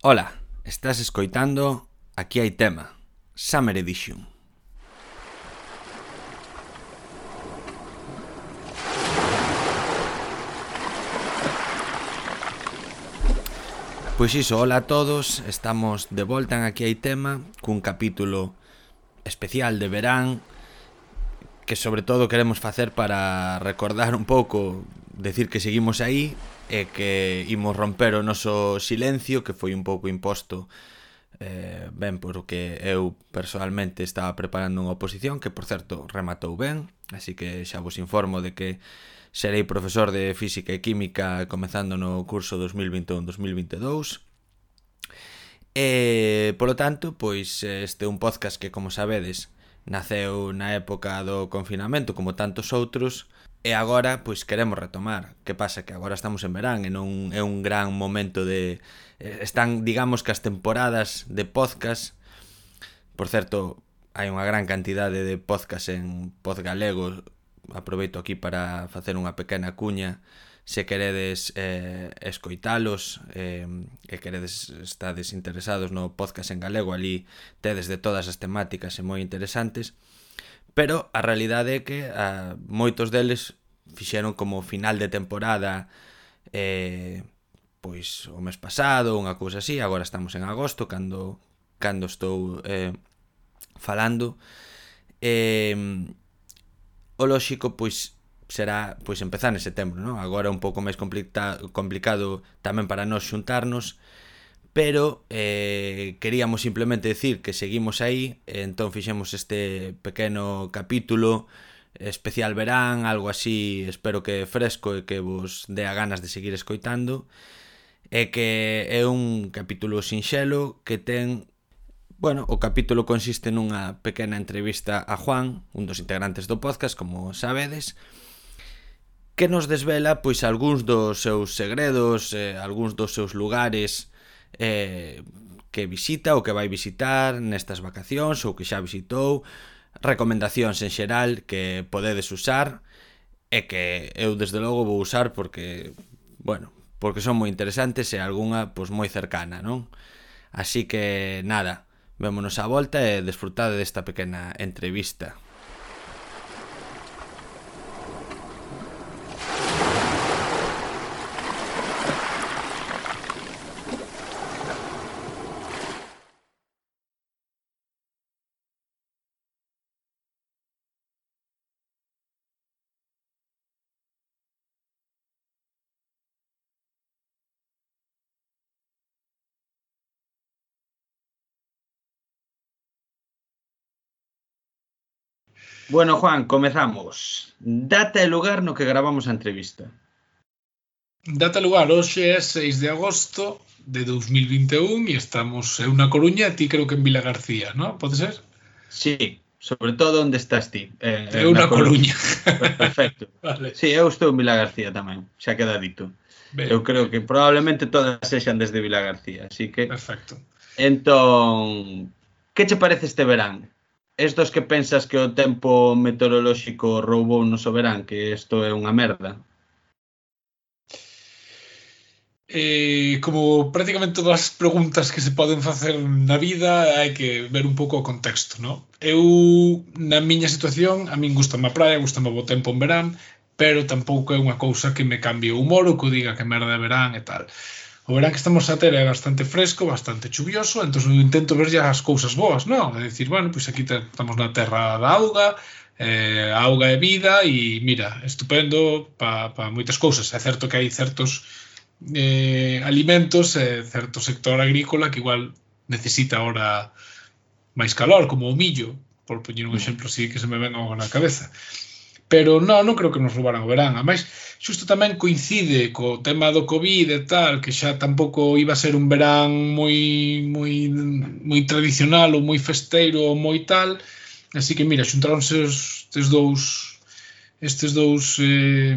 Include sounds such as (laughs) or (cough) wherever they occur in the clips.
Ola, estás escoitando Aquí hai tema, Summer Edition. Pois iso, hola a todos, estamos de volta en Aquí hai tema cun capítulo especial de verán que sobre todo queremos facer para recordar un pouco, decir que seguimos aí e que imos romper o noso silencio que foi un pouco imposto eh, ben porque eu personalmente estaba preparando unha oposición que por certo rematou ben así que xa vos informo de que serei profesor de Física e Química comezando no curso 2021-2022 e polo tanto pois este é un podcast que como sabedes naceu na época do confinamento como tantos outros e agora pois queremos retomar. Que pasa que agora estamos en verán e non é un gran momento de eh, están, digamos que as temporadas de podcast. Por certo, hai unha gran cantidade de podcast en Pod Galego. Aproveito aquí para facer unha pequena cuña se queredes eh, escoitalos eh, e queredes estades interesados no podcast en galego, ali tedes de todas as temáticas e moi interesantes, pero a realidade é que a, moitos deles fixeron como final de temporada eh, pois o mes pasado, unha cousa así, agora estamos en agosto, cando, cando estou eh, falando, eh, o lóxico, pois, será pois empezar en setembro, non? Agora un pouco máis complica complicado tamén para nós xuntarnos, pero eh, queríamos simplemente decir que seguimos aí, entón fixemos este pequeno capítulo especial verán, algo así, espero que fresco e que vos dea ganas de seguir escoitando, e que é un capítulo sinxelo que ten Bueno, o capítulo consiste nunha pequena entrevista a Juan, un dos integrantes do podcast, como sabedes, que nos desvela pois algúns dos seus segredos, eh, algúns dos seus lugares eh, que visita ou que vai visitar nestas vacacións ou que xa visitou, recomendacións en xeral que podedes usar e que eu desde logo vou usar porque, bueno, porque son moi interesantes e algunha pois moi cercana, non? Así que nada, vémonos á volta e desfrutade desta pequena entrevista. Bueno, Juan, comezamos. Data e lugar no que gravamos a entrevista. Data e lugar, hoxe é 6 de agosto de 2021 e estamos en unha Coruña, ti creo que en Vila García, non? Pode ser? Sí, sobre todo onde estás ti. Eh, é unha Coruña. Coruña. Perfecto. (laughs) vale. Sí, eu estou en Vila García tamén, xa queda dito. Ben. Eu creo que probablemente todas sexan desde Vila García, así que... Perfecto. Entón, que che parece este verán? estos que pensas que o tempo meteorolóxico roubou no soberán, que isto é unha merda. Eh, como prácticamente todas as preguntas que se poden facer na vida hai que ver un pouco o contexto no? eu na miña situación a min gusta a praia, gusta o bo tempo en verán pero tampouco é unha cousa que me cambie o humor ou que diga que merda de verán e tal O verán que estamos a ter é bastante fresco, bastante chuvioso, entón eu intento ver ya as cousas boas, non? É dicir, bueno, pois aquí estamos na terra da auga, eh, a auga é vida e, mira, estupendo para pa moitas cousas. É certo que hai certos eh, alimentos, eh, certo sector agrícola que igual necesita ahora máis calor, como o millo, por poñer un mm. exemplo así que se me venga na cabeza. Pero non, non creo que nos roubaran o verán. A máis, xusto tamén coincide co tema do Covid e tal, que xa tampouco iba a ser un verán moi, moi, moi tradicional ou moi festeiro ou moi tal. Así que, mira, xuntaronse estes dous estes dous eh,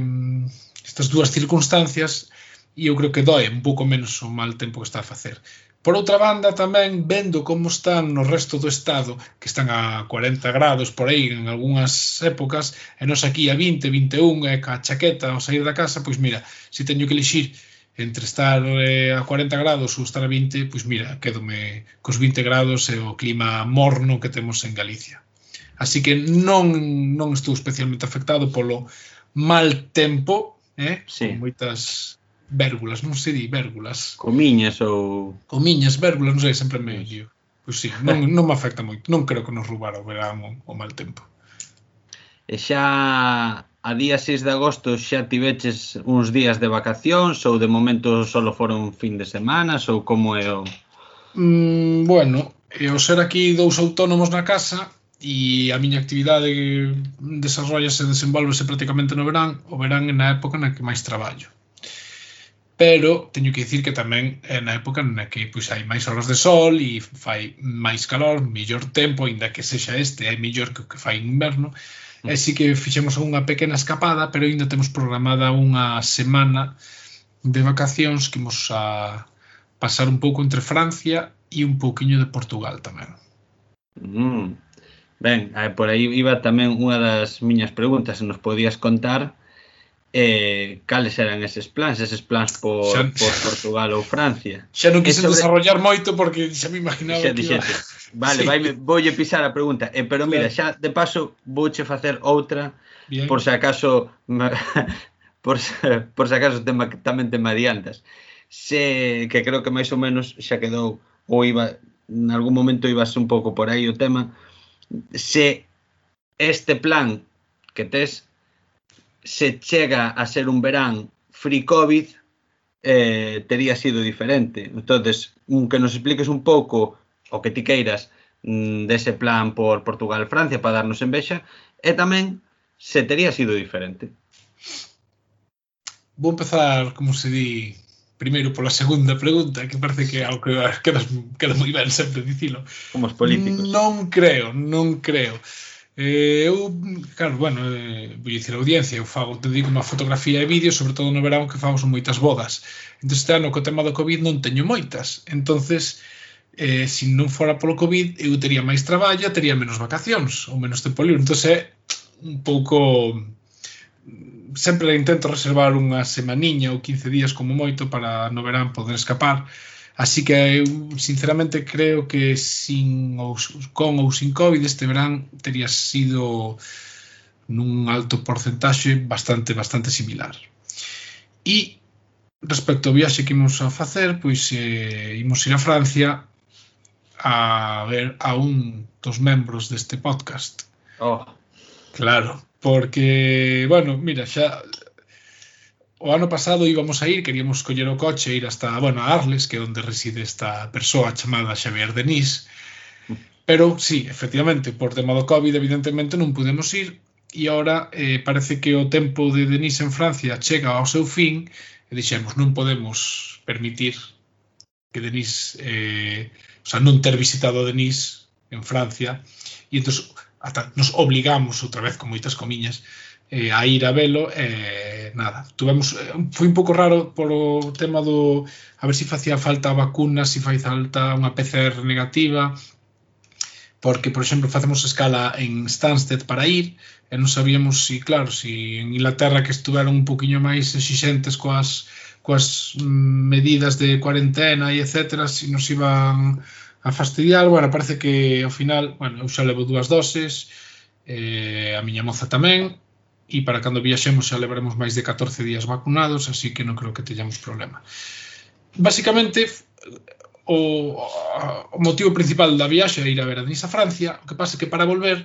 estas dúas circunstancias e eu creo que doe un pouco menos o mal tempo que está a facer. Por outra banda, tamén vendo como están no resto do estado, que están a 40 grados por aí en algunhas épocas, e nos aquí a 20, 21, e ca chaqueta ao sair da casa, pois mira, se teño que elixir entre estar eh, a 40 grados ou estar a 20, pois mira, quedome cos 20 grados e o clima morno que temos en Galicia. Así que non non estou especialmente afectado polo mal tempo, eh? Sí. Con moitas vérgulas, non sei di vérgulas. Comiñas ou... Comiñas, vérgulas, non sei, sempre me lío. Pois sí, non, (laughs) non me afecta moito. Non creo que nos roubar o verán o, o mal tempo. E xa a día 6 de agosto xa tiveches uns días de vacacións ou de momento solo foron fin de semanas ou como é o... Mm, bueno, e o ser aquí dous autónomos na casa e a miña actividade desarrollase e desenvolvese prácticamente no verán, o verán é na época na que máis traballo pero teño que dicir que tamén é na época na que pois, hai máis horas de sol e fai máis calor, mellor tempo, aínda que sexa este, é mellor que o que fai en inverno, e sí que fixemos unha pequena escapada, pero aínda temos programada unha semana de vacacións que imos a pasar un pouco entre Francia e un pouquiño de Portugal tamén. Mm. Ben, eh, por aí iba tamén unha das miñas preguntas, se nos podías contar eh, cales eran eses plans, eses plans por, xa, por Portugal ou Francia. Xa non quixen sobre... desarrollar moito porque xa me imaginaba xa que iba... Vale, sí. vai, voulle pisar a pregunta. Eh, pero mira, claro. xa de paso vouche facer outra Bien. por se acaso (laughs) por, se, por se acaso tema, tamén te me adiantas. Se, que creo que máis ou menos xa quedou ou iba en algún momento ibas un pouco por aí o tema se este plan que tes se chega a ser un verán free COVID, eh, tería sido diferente. entonces que nos expliques un pouco o que ti queiras mm, dese plan por Portugal-Francia para darnos en vexa, e tamén se tería sido diferente. Vou empezar, como se di, primeiro pola segunda pregunta, que parece que é algo que queda, queda moi ben sempre dicilo. Como os políticos. Non creo, non creo. Eh, Eh, eu, claro, bueno, eh, vou dicir a audiencia, eu fago, te digo, unha fotografía e vídeo, sobre todo no verán que famos moitas bodas. Entón, este ano, co tema do Covid, non teño moitas. entonces eh, se non fora polo Covid, eu tería máis traballo, tería menos vacacións, ou menos tempo libre. Entón, é un pouco sempre intento reservar unha semaniña ou 15 días como moito para no verán poder escapar Así que eu sinceramente creo que sin ou, con ou sin COVID este verán tería sido nun alto porcentaxe bastante bastante similar. E respecto ao viaxe que imos a facer, pois eh, imos ir a Francia a ver a un dos membros deste podcast. Oh. Claro, porque, bueno, mira, xa o ano pasado íbamos a ir, queríamos coller o coche e ir hasta, bueno, a Arles, que é onde reside esta persoa chamada Xavier Denis. Pero sí, efectivamente, por tema do COVID evidentemente non pudemos ir e ahora eh, parece que o tempo de Denis en Francia chega ao seu fin e dixemos non podemos permitir que Denis eh, o sea, non ter visitado a Denis en Francia e entón ata nos obligamos outra vez con moitas comiñas eh, a ir a velo e eh, nada, tuvemos eh, foi un pouco raro polo tema do a ver se si facía falta a vacuna, se si fai falta unha PCR negativa porque, por exemplo, facemos escala en Stansted para ir e non sabíamos si, claro, si en Inglaterra que estuveron un poquinho máis exixentes coas, coas mm, medidas de cuarentena e etcétera, si nos iban a fastidiar, bueno, parece que ao final, bueno, eu xa levo dúas doses, eh, a miña moza tamén, e para cando viaxemos xa levaremos máis de 14 días vacunados, así que non creo que teñamos problema. Básicamente, o, o motivo principal da viaxe é ir a ver a Denise a Francia, o que pasa que para volver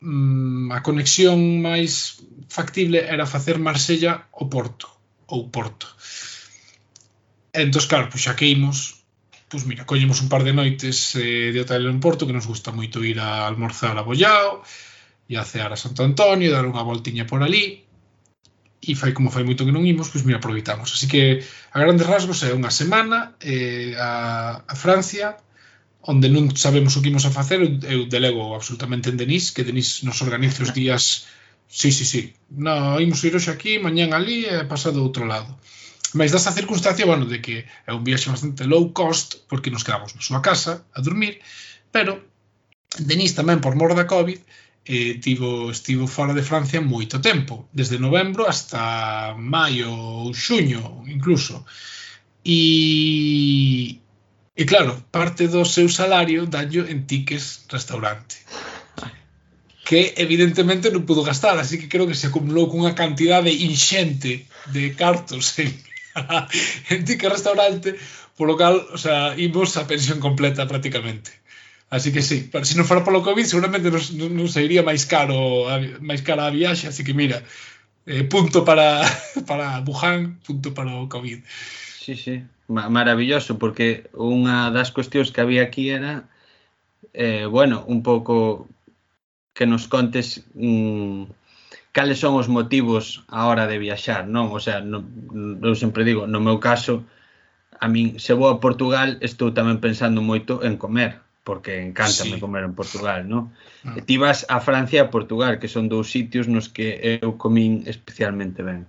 mmm, a conexión máis factible era facer Marsella o Porto, ou Porto. Entón, claro, pois xa que imos, pois mira, collemos un par de noites eh, de hotel en Porto, que nos gusta moito ir a almorzar a Bollao, ia cear a Santo Antonio, dar unha voltiña por ali, e fai como fai moito que non imos, pois mira, aproveitamos. Así que a grandes rasgos é unha semana eh, a, a Francia, onde non sabemos o que imos a facer, eu delego absolutamente en Denis, que Denis nos organice os días Sí, sí, sí. No, imos ir hoxe aquí, mañán ali e pasado do outro lado. Mas dasa circunstancia, bueno, de que é un viaxe bastante low cost, porque nos quedamos na súa casa a dormir, pero Denis tamén por mor da Covid eh, tivo, estivo fora de Francia moito tempo, desde novembro hasta maio ou xuño incluso. E, e claro, parte do seu salario dallo en tiques restaurante que evidentemente non pudo gastar, así que creo que se acumulou cunha cantidade inxente de cartos en, (laughs) en tiques restaurante, polo cal, o sea, imos a pensión completa prácticamente. Así que sí, pero se non fora polo Covid seguramente nos, non sairía máis caro máis cara a viaxe, así que mira, eh, punto para, (laughs) para Wuhan, punto para o Covid. Sí, sí, maravilloso, porque unha das cuestións que había aquí era, eh, bueno, un pouco que nos contes mm, cales son os motivos á hora de viaxar, non? O sea, no, eu sempre digo, no meu caso, a min, se vou a Portugal, estou tamén pensando moito en comer, porque encántame sí. comer en Portugal, non? Ah. E ti vas a Francia e a Portugal, que son dous sitios nos que eu comín especialmente ben.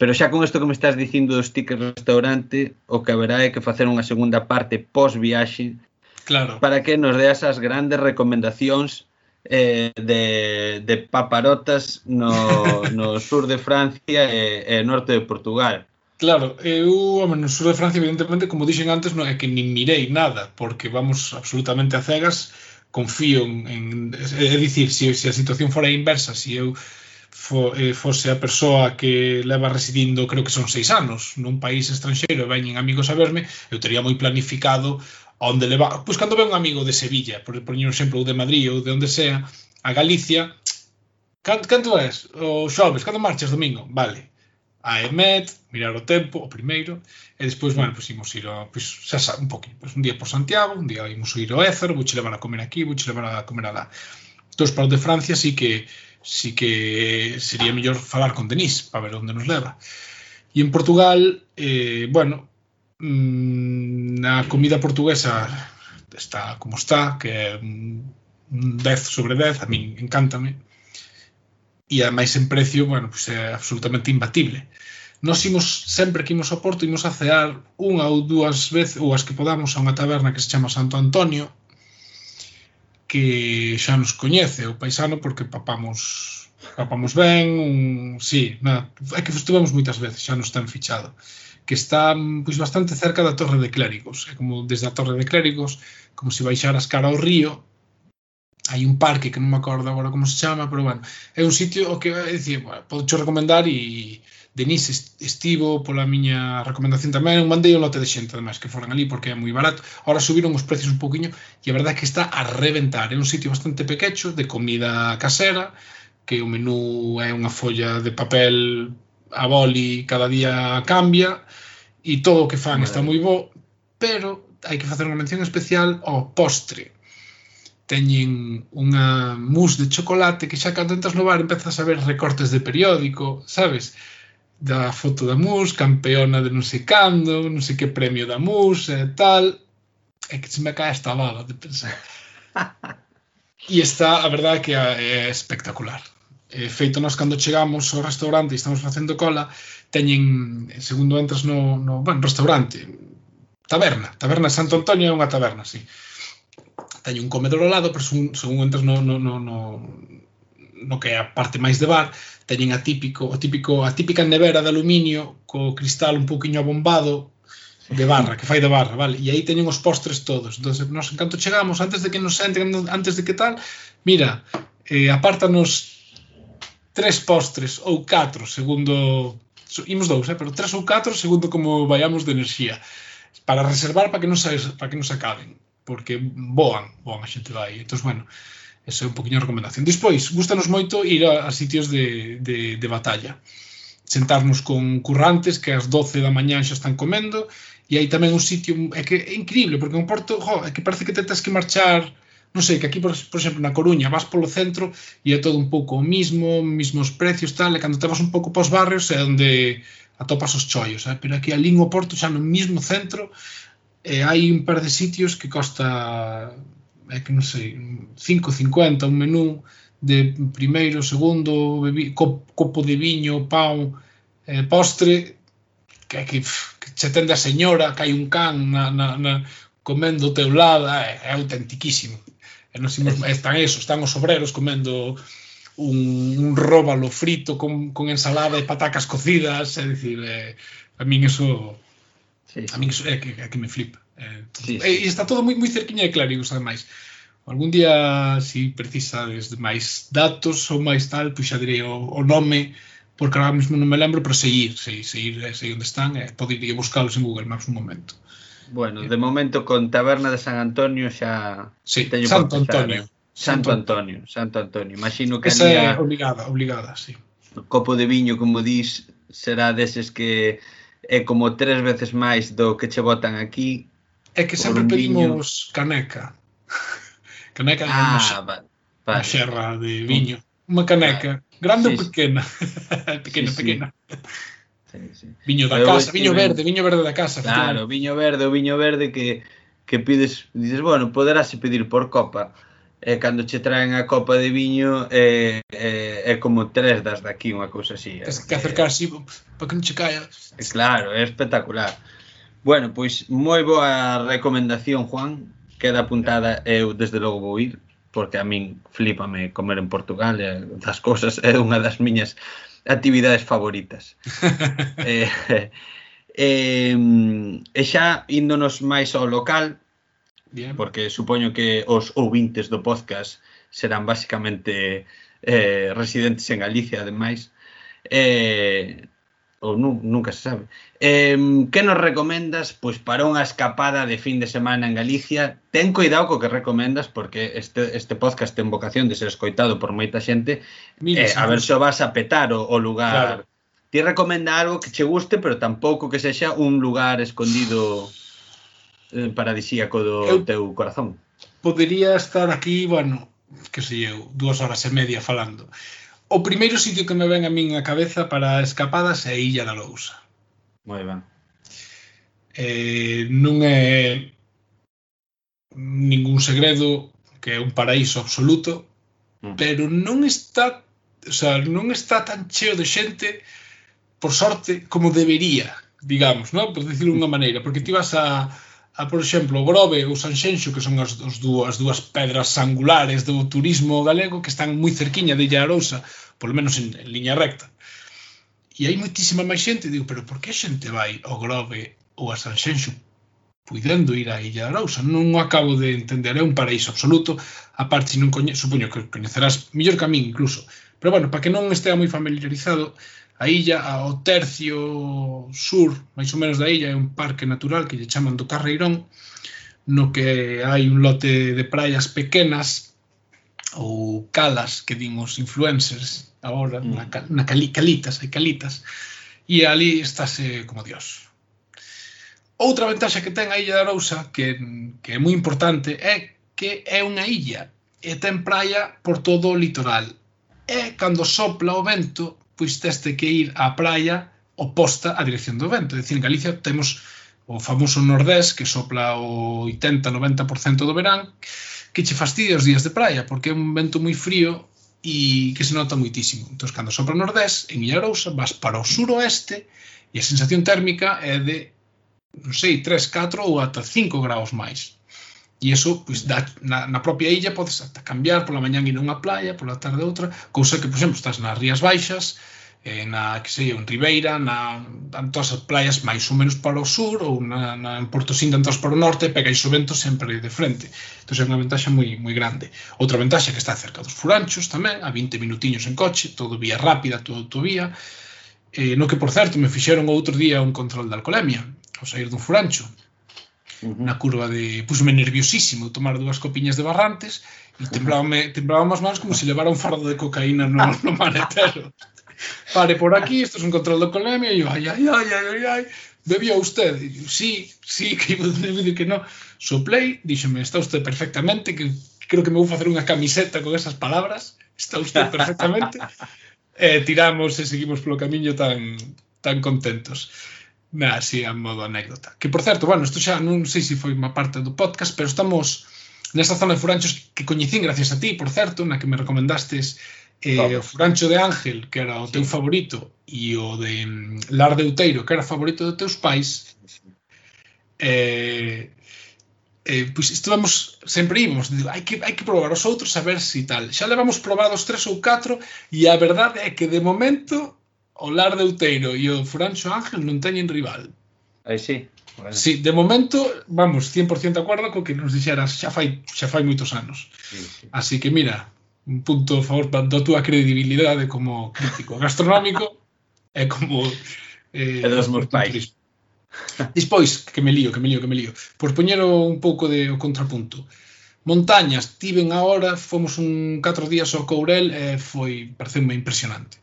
Pero xa con isto que me estás dicindo dos tickets restaurante, o que haberá é que facer unha segunda parte post viaxe claro. para que nos deas as grandes recomendacións eh, de, de paparotas no, no sur de Francia e, e norte de Portugal. Claro, eu, no sur de Francia, evidentemente, como dixen antes, non é que nin mirei nada, porque vamos absolutamente a cegas, confío en, en é dicir, se, se a situación fora inversa, se eu fo, eh, fose a persoa que leva residindo, creo que son seis anos, nun país estranxeiro e veñen amigos a verme, eu teria moi planificado onde leva... Pois cando ve un amigo de Sevilla, por poñer un exemplo, ou de Madrid, ou de onde sea, a Galicia, canto, canto és? O xoves, cando marchas domingo? Vale. A EMET, mirar o tempo, o primeiro, e despois, bueno, pois imos ir ao, pois, xa sabe, un poquinho, pois un día por Santiago, un día imos ir ao Ézaro, vou levar a comer aquí, vou levar a comer alá. Entón, para o de Francia sí que sí que sería mellor falar con Denis para ver onde nos leva. E en Portugal, eh, bueno, mmm, a comida portuguesa está como está, que é un 10 sobre 10, a min encántame. E ademais en precio, bueno, pois é absolutamente imbatible. Nos imos, sempre que imos ao Porto, imos a cear unha ou dúas veces, ou as que podamos, a unha taberna que se chama Santo Antonio, que xa nos coñece o paisano porque papamos papamos ben, un, sí, na, é que estuvemos moitas veces, xa nos ten fichado que está pois, bastante cerca da Torre de Clérigos. É como desde a Torre de Clérigos como se baixaras cara ao río hai un parque que non me acordo agora como se chama, pero bueno, é un sitio o que é dicir, bueno, podo recomendar e Denise estivo pola miña recomendación tamén, mandei un lote de xente ademais que foran ali porque é moi barato. Ahora subiron os precios un poquinho e a verdade é que está a reventar. É un sitio bastante pequecho de comida casera, que o menú é unha folla de papel a boli cada día cambia e todo o que fan está moi bo, pero hai que facer unha mención especial ao postre teñen unha mousse de chocolate que xa cando entras no bar empezas a ver recortes de periódico, sabes? da foto da MUS, campeona de non sei cando, non sei que premio da MUS e tal. É que se me cae esta bala de pensar. (laughs) e está, a verdade, que é espectacular. E feito nós cando chegamos ao restaurante e estamos facendo cola, teñen, segundo entras no, no bueno, restaurante, taberna, taberna Santo Antonio é unha taberna, sí. Teñen un comedor ao lado, pero según, según entras no, no, no, no, no que é a parte máis de bar, teñen a típico, o típico, a típica nevera de aluminio co cristal un poquinho abombado de barra, que fai de barra, vale? E aí teñen os postres todos. Entón, nos en canto chegamos, antes de que nos entren, antes de que tal, mira, eh, apártanos tres postres ou catro, segundo... Imos dous, eh? pero tres ou catro, segundo como vayamos de enerxía. Para reservar para que non se, para que non se acaben, porque voan, voan a xente vai. Entón, bueno, Esa é un poquinho a recomendación. Despois, gustanos moito ir a, a sitios de, de, de batalla. Sentarnos con currantes que ás 12 da mañán xa están comendo e hai tamén un sitio, é que é increíble, porque en Porto, jo, é que parece que te tens que marchar non sei, que aquí, por, por exemplo, na Coruña vas polo centro e é todo un pouco o mismo, mismos precios, tal, e cando te vas un pouco pos barrios é onde atopas os chollos, eh? pero aquí ali o Porto, xa no mismo centro, e hai un par de sitios que costa é que non sei, 5.50 un menú de primeiro, segundo, bebi, cop, copo de viño, pão, eh, postre, que, que, que che tende a señora, que hai un can na, na, na, comendo o teu lado, é, é autentiquísimo. E nos (laughs) imos, están eso, están os obreros comendo un, un róbalo frito con, con ensalada e patacas cocidas, é dicir, eh, a min eso, sí, sí. a min eso é que, é que me flipa. Eh, sí, sí. está todo moi, moi cerquiña de Clérigos, ademais. Algún día, si precisades de máis datos ou máis tal, pois xa direi o, o nome, porque agora mesmo non me lembro, pero seguir, seguir, seguir, seguir onde están, e eh, poder ir buscalos en Google Maps un momento. Bueno, eh. de momento con Taberna de San Antonio xa... Sí, teño Santo Antonio. Santo Antonio, Santo Antonio. Imagino que Esa é obligada, obligada, sí. O copo de viño, como dis, será deses que é como tres veces máis do que che botan aquí É que sempre pedimos caneca. (laughs) caneca ah, unha, vale, vale. xerra de viño. Unha caneca, vale. grande sí, ou pequena? (laughs) pequena, sí, pequena. Sí. Sí, sí. Viño da Pero casa, viño verde, viño verde da casa. Claro, viño verde, o viño verde que, que pides, dices, bueno, poderás pedir por copa. E eh, cando che traen a copa de viño é eh, eh, como tres das daqui, unha cousa así. Tens eh, que acercar así para que non che caia. Eh, claro, é espectacular. Bueno, pois moi boa recomendación, Juan. Queda apuntada eu desde logo vou ir porque a min flipame comer en Portugal e das cousas é unha das miñas actividades favoritas. (laughs) eh, (laughs) eh, e xa índonos máis ao local, Bien. porque supoño que os ouvintes do podcast serán basicamente eh, residentes en Galicia, ademais. Eh, ou nu, nunca se sabe. Eh, que nos recomendas pois para unha escapada de fin de semana en Galicia? Ten cuidado co que recomendas porque este, este podcast ten vocación de ser escoitado por moita xente. Mira, eh, a ver se vas a petar o, o lugar. Claro. Ti recomenda algo que che guste, pero tampouco que sexa un lugar escondido eh, paradisíaco do eu teu corazón. Podería estar aquí, bueno, que sei eu, dúas horas e media falando O primeiro sitio que me ven a min a cabeza para escapadas é Illa da Lousa. Moi ben. Eh, non é ningún segredo que é un paraíso absoluto, mm. pero non está, o sea, non está tan cheo de xente por sorte como debería, digamos, ¿no? Por decirlo de unha maneira, porque ti vas a a, por exemplo, Grove ou Sanxenxo, que son as, as, dúas, as dúas pedras angulares do turismo galego que están moi cerquiña de Illa Arousa, polo menos en, en liña recta. E hai moitísima máis xente, digo, pero por que xente vai ao Grove ou a Sanxenxo puidendo ir a Illa de Arousa? Non o acabo de entender, é un paraíso absoluto, a parte non coñe, supoño que coñecerás mellor que a min incluso. Pero bueno, para que non estea moi familiarizado, A illa ao tercio sur, máis ou menos da illa, é un parque natural que lle chaman do Carreirón, no que hai un lote de praias pequenas ou calas que din os influencers agora, mm. na, na cali, calitas, hai calitas, e ali estáse como Dios. Outra ventaxa que ten a Illa da Arousa, que, que é moi importante, é que é unha illa e ten praia por todo o litoral. E cando sopla o vento, pois teste que ir á praia oposta á dirección do vento. É dicir, en Galicia temos o famoso nordés que sopla o 80-90% do verán que che fastidia os días de praia porque é un vento moi frío e que se nota moitísimo. Entón, cando sopra o nordés, en Illarousa, vas para o suroeste e a sensación térmica é de non sei, 3, 4 ou ata 5 graus máis. E iso, pois, da, na, na propia illa podes ata cambiar pola mañán ir a unha playa, pola tarde outra, cousa que, por exemplo, estás nas Rías Baixas, eh, na, que sei, en Ribeira, na, en todas as playas máis ou menos para o sur, ou na, na en Porto Sinda, en todas para o norte, pega o vento sempre de frente. Entón, é unha ventaxa moi, moi grande. Outra ventaxa que está cerca dos furanchos tamén, a 20 minutiños en coche, todo vía rápida, todo autovía, eh, no que, por certo, me fixeron outro día un control de alcolemia, ao sair dun furancho, -huh. na curva de... Pusme nerviosísimo tomar dúas copiñas de barrantes e temblábame, temblábame as mans como se levara un fardo de cocaína no, (laughs) no maletero. Pare por aquí, isto é un control de colemia, e eu, ai, ai, ai, ai, ai, ai, bebía usted? E eu, sí, sí, que iba a vídeo que no. Soplei, díxeme, está usted perfectamente, que creo que me vou facer unha camiseta con esas palabras, está usted perfectamente. (laughs) eh, tiramos e seguimos polo camiño tan tan contentos. Así a modo anécdota. Que por certo, bueno, isto xa non sei se foi unha parte do podcast, pero estamos nesta zona de furanchos que coñecín gracias a ti, por certo, na que me recomendastes eh, claro. o furancho de Ángel, que era o teu sí. favorito, e o de mm, Lar de Uteiro, que era favorito dos teus pais. Eh, eh, pois estuvamos sempre íbamos, digo, hai que, hai que probar os outros a ver si tal. Xa levamos probados tres ou catro e a verdade é que de momento o Lar de Outeiro e o Francho Ángel non teñen rival. Aí sí. Bueno. Sí, de momento, vamos, 100% de acordo co que nos dixeras xa fai, xa fai moitos anos. Sí, sí. Así que mira, un punto a favor da túa credibilidade como crítico gastronómico e como eh, e dos meus pais. Despois, que me lío, que me lío, que me lío. Por poñer un pouco de o contrapunto. Montañas, tiven agora, fomos un 4 días ao Courel e foi, pareceu impresionante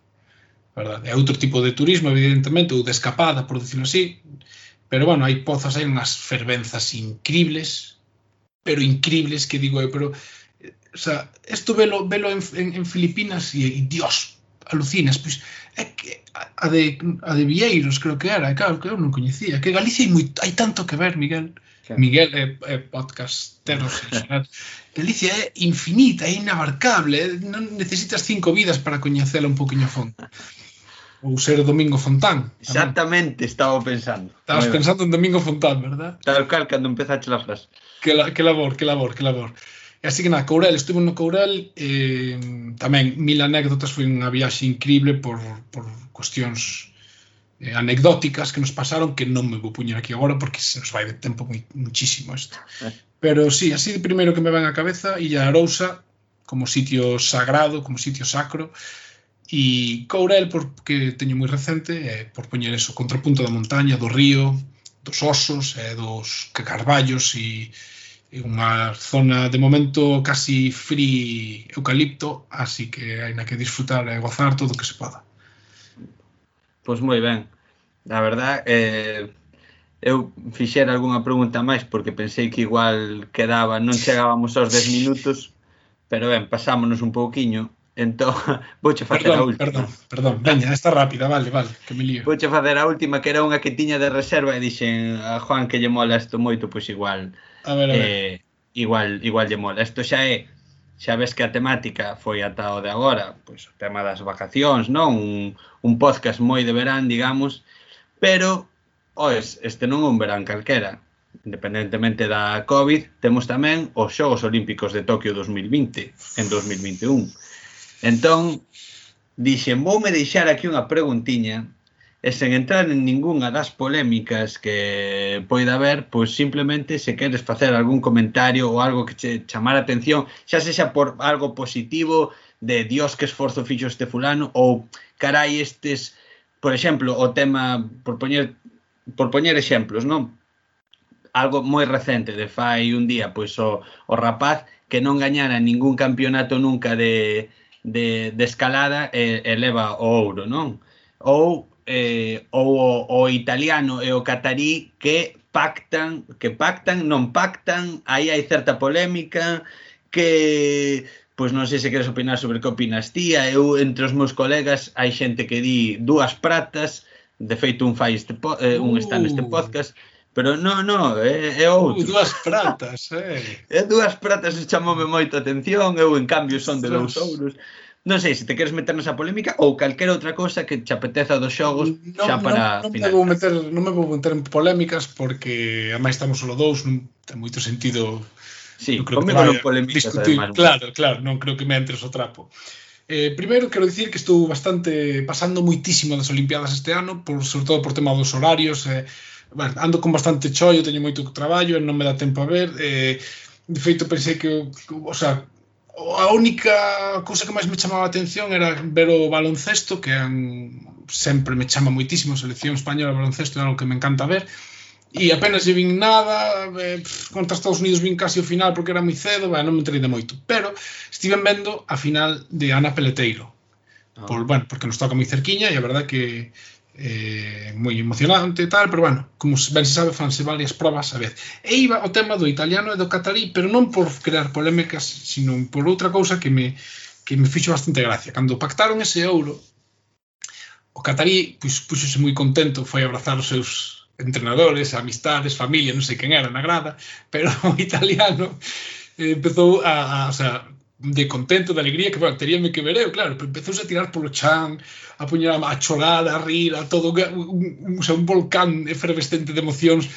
verdad? É outro tipo de turismo, evidentemente, ou de escapada, por decirlo así, pero, bueno, hai pozas, hai unhas fervenzas incribles, pero incribles, que digo eu, pero, o sea, isto velo, velo en, en, en Filipinas e, e Dios, alucinas, pois, é que a de, a de Vieiros creo que era, claro, que eu non coñecía, que Galicia hai, moi, hai tanto que ver, Miguel. Claro. Miguel é, é podcastero. Galicia é infinita, é inabarcable, eh, non necesitas cinco vidas para coñecela un poquinho a fondo ou ser Domingo Fontán. Tamén. Exactamente, estaba pensando. Estabas Muy pensando en Domingo Fontán, verdad? Tal cal, cando empezaste la frase. Que, la, que labor, que labor, que labor. E así que na Courel, estuve no Courel, eh, tamén mil anécdotas, foi unha viaxe increíble por, por cuestións eh, anecdóticas que nos pasaron que non me vou puñer aquí agora porque se nos vai de tempo moi, muchísimo isto. Eh. Pero sí, así de primeiro que me van á cabeza, Illa Arousa como sitio sagrado, como sitio sacro, E Courel, porque teño moi recente, eh, por poñer eso, contrapunto da montaña, do río, dos osos, eh, dos carballos e, é unha zona de momento casi free eucalipto, así que hai na que disfrutar e gozar todo o que se poda. Pois moi ben. A verdad, eh, eu fixera algunha pregunta máis porque pensei que igual quedaba, non chegábamos aos 10 minutos, pero ben, pasámonos un pouquiño Entón, (laughs) vouche facer perdón, a última. Perdón, perdón, veña, esta rápida, vale, vale, que me lío. Vouche facer a última, que era unha que tiña de reserva e dixen a Juan que lle mola isto moito, pois igual. A ver, a ver. Eh, igual, igual lle mola. Isto xa é, xa ves que a temática foi ata o de agora, pois o tema das vacacións, non? Un, un podcast moi de verán, digamos, pero, oes, este non é un verán calquera. Independentemente da COVID, temos tamén os Xogos Olímpicos de Tokio 2020, en 2021 Entón, dixen, voume deixar aquí unha preguntiña e sen entrar en ningunha das polémicas que poida haber, pois simplemente se queres facer algún comentario ou algo que che chamar a atención, xa sexa por algo positivo de Dios que esforzo fixo este fulano ou carai estes, por exemplo, o tema por poñer por poñer exemplos, non? Algo moi recente de fai un día, pois o, o rapaz que non gañara ningún campeonato nunca de de, de escalada e, e leva o ouro, non? Ou eh, ou o, o italiano e o catarí que pactan, que pactan, non pactan, aí hai certa polémica que pois non sei se queres opinar sobre que opinas ti, eu entre os meus colegas hai xente que di dúas pratas, de feito un fai este po, eh, un uh. está neste podcast, Pero non, non, é, é outro. Dúas pratas, eh. (laughs) É dúas pratas e chamoume moita atención, eu en cambio son de dous ouros. Non sei se te queres meter nesa polémica ou calquera outra cousa que te apeteza dos xogos no, xa para non, non. Me vou meter, non me vou meter en polémicas porque a máis estamos solo dous, non ten moito sentido Sí, non creo que non polémicas, discutir. Además, claro, claro, non creo que me entres o trapo. Eh, primeiro quero dicir que estou bastante pasando moitísimo das Olimpiadas este ano, por sobre todo por tema dos horarios, eh, bueno, ando con bastante chollo, teño moito traballo, non me dá tempo a ver, eh, de feito pensei que, o sea, a única cousa que máis me chamaba a atención era ver o baloncesto, que en, sempre me chama moitísimo, selección española baloncesto é algo que me encanta ver, e apenas lle vin nada, eh, contra Estados Unidos vin casi o final porque era moi cedo, ben, non me enterei de moito, pero estiven vendo a final de Ana Peleteiro. Ah. Por, bueno, porque nos toca moi cerquiña e a verdad que eh, moi emocionante e tal, pero bueno, como ben se sabe, fanse varias probas a vez. E iba o tema do italiano e do catarí, pero non por crear polémicas, sino por outra cousa que me que me fixo bastante gracia. Cando pactaron ese euro, o catarí pois, puxose moi contento, foi abrazar os seus entrenadores, amistades, familia, non sei quen era na grada, (laughs) pero o italiano eh, empezou a, a, o sea, de contento, de alegría, que, bueno, teríame que ver eu, claro, pero empezouse a tirar polo chan, a poñer a, chorar, a rir, a todo, un, un, un, volcán efervescente de emocións,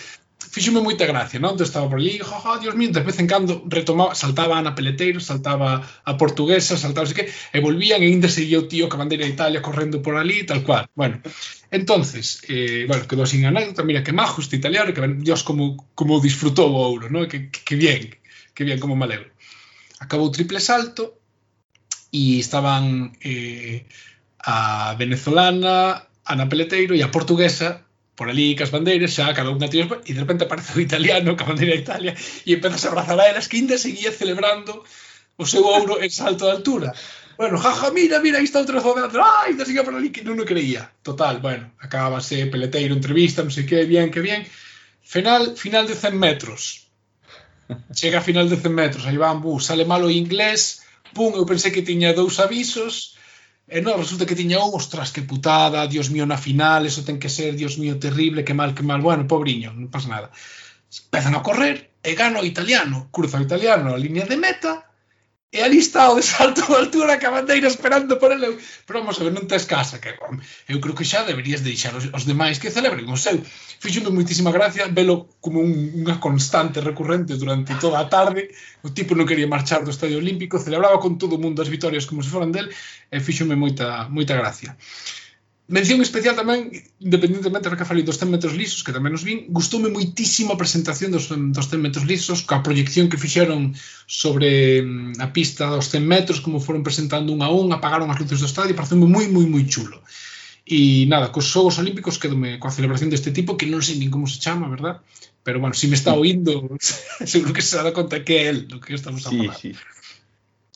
fíxome moita gracia, non? Entón estaba por ali, jaja, Dios mío, de vez en cando retomaba, saltaba a Ana Peleteiro, saltaba a portuguesa, saltaba así que, e volvían e ainda seguía o tío bandeira de Italia correndo por ali, tal cual. Bueno, entonces, eh, bueno, quedou sin anécdota, mira que majo este italiano, que Dios como, como disfrutou o ouro, non? Que, que, que bien, que bien como maleu. Acabou triple salto e estaban eh, a venezolana, Ana Peleteiro e a portuguesa por ali cas bandeiras, xa cada unha tira e de repente aparece o italiano ca bandeira de Italia e empezas a abrazar a elas que ainda seguía celebrando o seu ouro en salto de altura. Bueno, jaja, mira, mira, aí está outro joven ai, ah, ainda seguía por ali que non o creía. Total, bueno, acabase Peleteiro, entrevista, non sei que, bien, que bien. Final, final de 100 metros. Chega a final de 100 metros, aí van, bu, sale mal o inglés, pum, eu pensei que tiña dous avisos, e non, resulta que tiña un, ostras, que putada, dios mío, na final, eso ten que ser, dios mío, terrible, que mal, que mal, bueno, pobriño, non pasa nada. Empezan a correr, e gano o italiano, cruza o italiano a línea de meta, e ali está o de salto de altura que a bandeira esperando por ele. Pero vamos a ver, non tes casa, que bom. eu creo que xa deberías deixar os, os demais que celebren o seu. Fixo-me moitísima gracia velo como un, unha constante recurrente durante toda a tarde. O tipo non quería marchar do Estadio Olímpico, celebraba con todo o mundo as vitorias como se foran del, e fixo-me moita, moita gracia. Mención especial tamén, independentemente do que falei dos 100 metros lisos, que tamén nos vin, gustoume moitísimo a presentación dos, dos 100 metros lisos, coa proyección que fixeron sobre mm, a pista dos 100 metros, como foron presentando un a un, apagaron as luces do estadio, pareceu moi, moi, moi chulo. E nada, cos Xogos Olímpicos quedome coa celebración deste tipo, que non sei nin como se chama, verdad? Pero bueno, se si me está oindo, (laughs) seguro que se dá conta que é el do que estamos a falar. Sí, sí.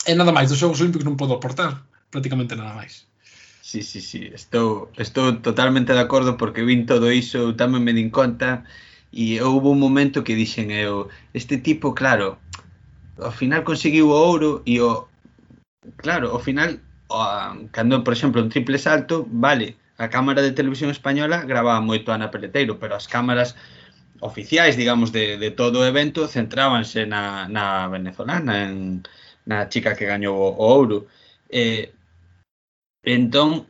E nada máis, dos Xogos Olímpicos non podo aportar prácticamente nada máis. Sí, sí, sí, estou, estou totalmente de acordo porque vin todo iso, eu tamén me din conta e houve un momento que dixen eu, este tipo, claro, ao final conseguiu o ouro e o claro, ao final o, cando, por exemplo, un triple salto, vale, a cámara de televisión española grababa moito Ana Peleteiro, pero as cámaras oficiais, digamos, de, de todo o evento centrábanse na, na venezolana, en, na chica que gañou o, o ouro. Eh, Entón,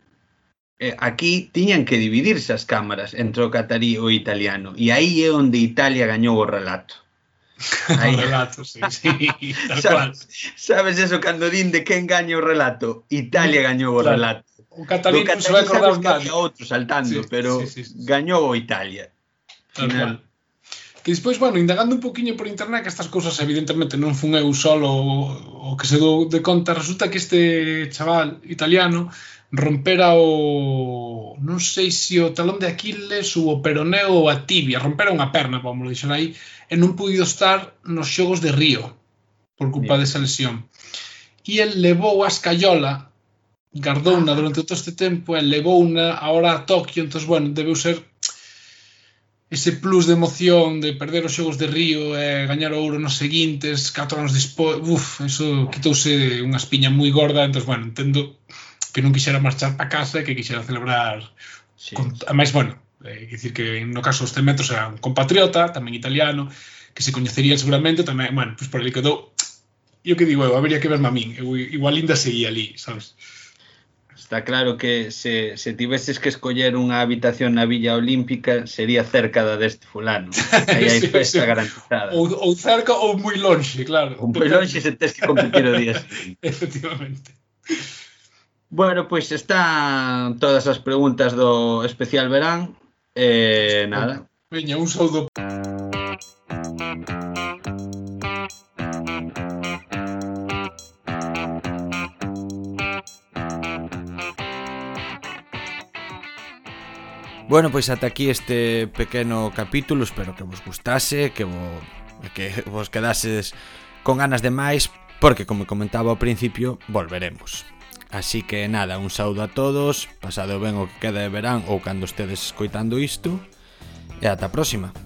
eh, aquí tiñan que dividirse as cámaras entre o catarí e o italiano. E aí é onde Italia gañou o relato. (laughs) Aí, o relato, sí, (laughs) sí, tal sabes, sabes eso cando din de quen gaña o relato? Italia gañou o claro. relato. O catarí non se vai acordar outro saltando, sí, pero sí, sí, sí. gañou o Italia. Final. Que despois, bueno, indagando un poquinho por internet que estas cousas evidentemente non fun eu solo o, o que se dou de conta, resulta que este chaval italiano rompera o non sei se o talón de Aquiles ou o peroneo ou a tibia, rompera unha perna, vamos dixer aí, e non puido estar nos xogos de Río por culpa desa lesión. E el levou a escayola gardouna durante todo este tempo e levou unha ahora a Tokio, entón, bueno, debeu ser ese plus de emoción de perder os xogos de Río e gañar o ouro nos seguintes, 4 anos despois, uf, eso quitouse unha espiña moi gorda, entón, bueno, entendo que non quixera marchar para casa e que quixera celebrar sí. con, a máis, bueno, eh, dicir que no caso dos 100 metros era un compatriota, tamén italiano, que se coñecería seguramente, tamén, bueno, pois pues por ali quedou, e o que digo eu, habería que verme a min, eu igual ainda seguía ali, sabes? Está claro que se, se tiveses que escoller unha habitación na Villa Olímpica sería cerca da deste fulano. (laughs) Aí hai sí, festa sí. garantizada. Ou, ou cerca ou moi lonxe, claro. Ou moi longe se tes que competir o día. (laughs) Efectivamente. Bueno, pois pues están todas as preguntas do especial verán. Eh, nada. Veña, un saúdo. Ah. Bueno, pois ata aquí este pequeno capítulo, espero que vos gustase, que, vos, que vos quedases con ganas de máis, porque como comentaba ao principio, volveremos. Así que nada, un saúdo a todos, pasado ben o que queda de verán ou cando estedes escoitando isto, e ata a próxima.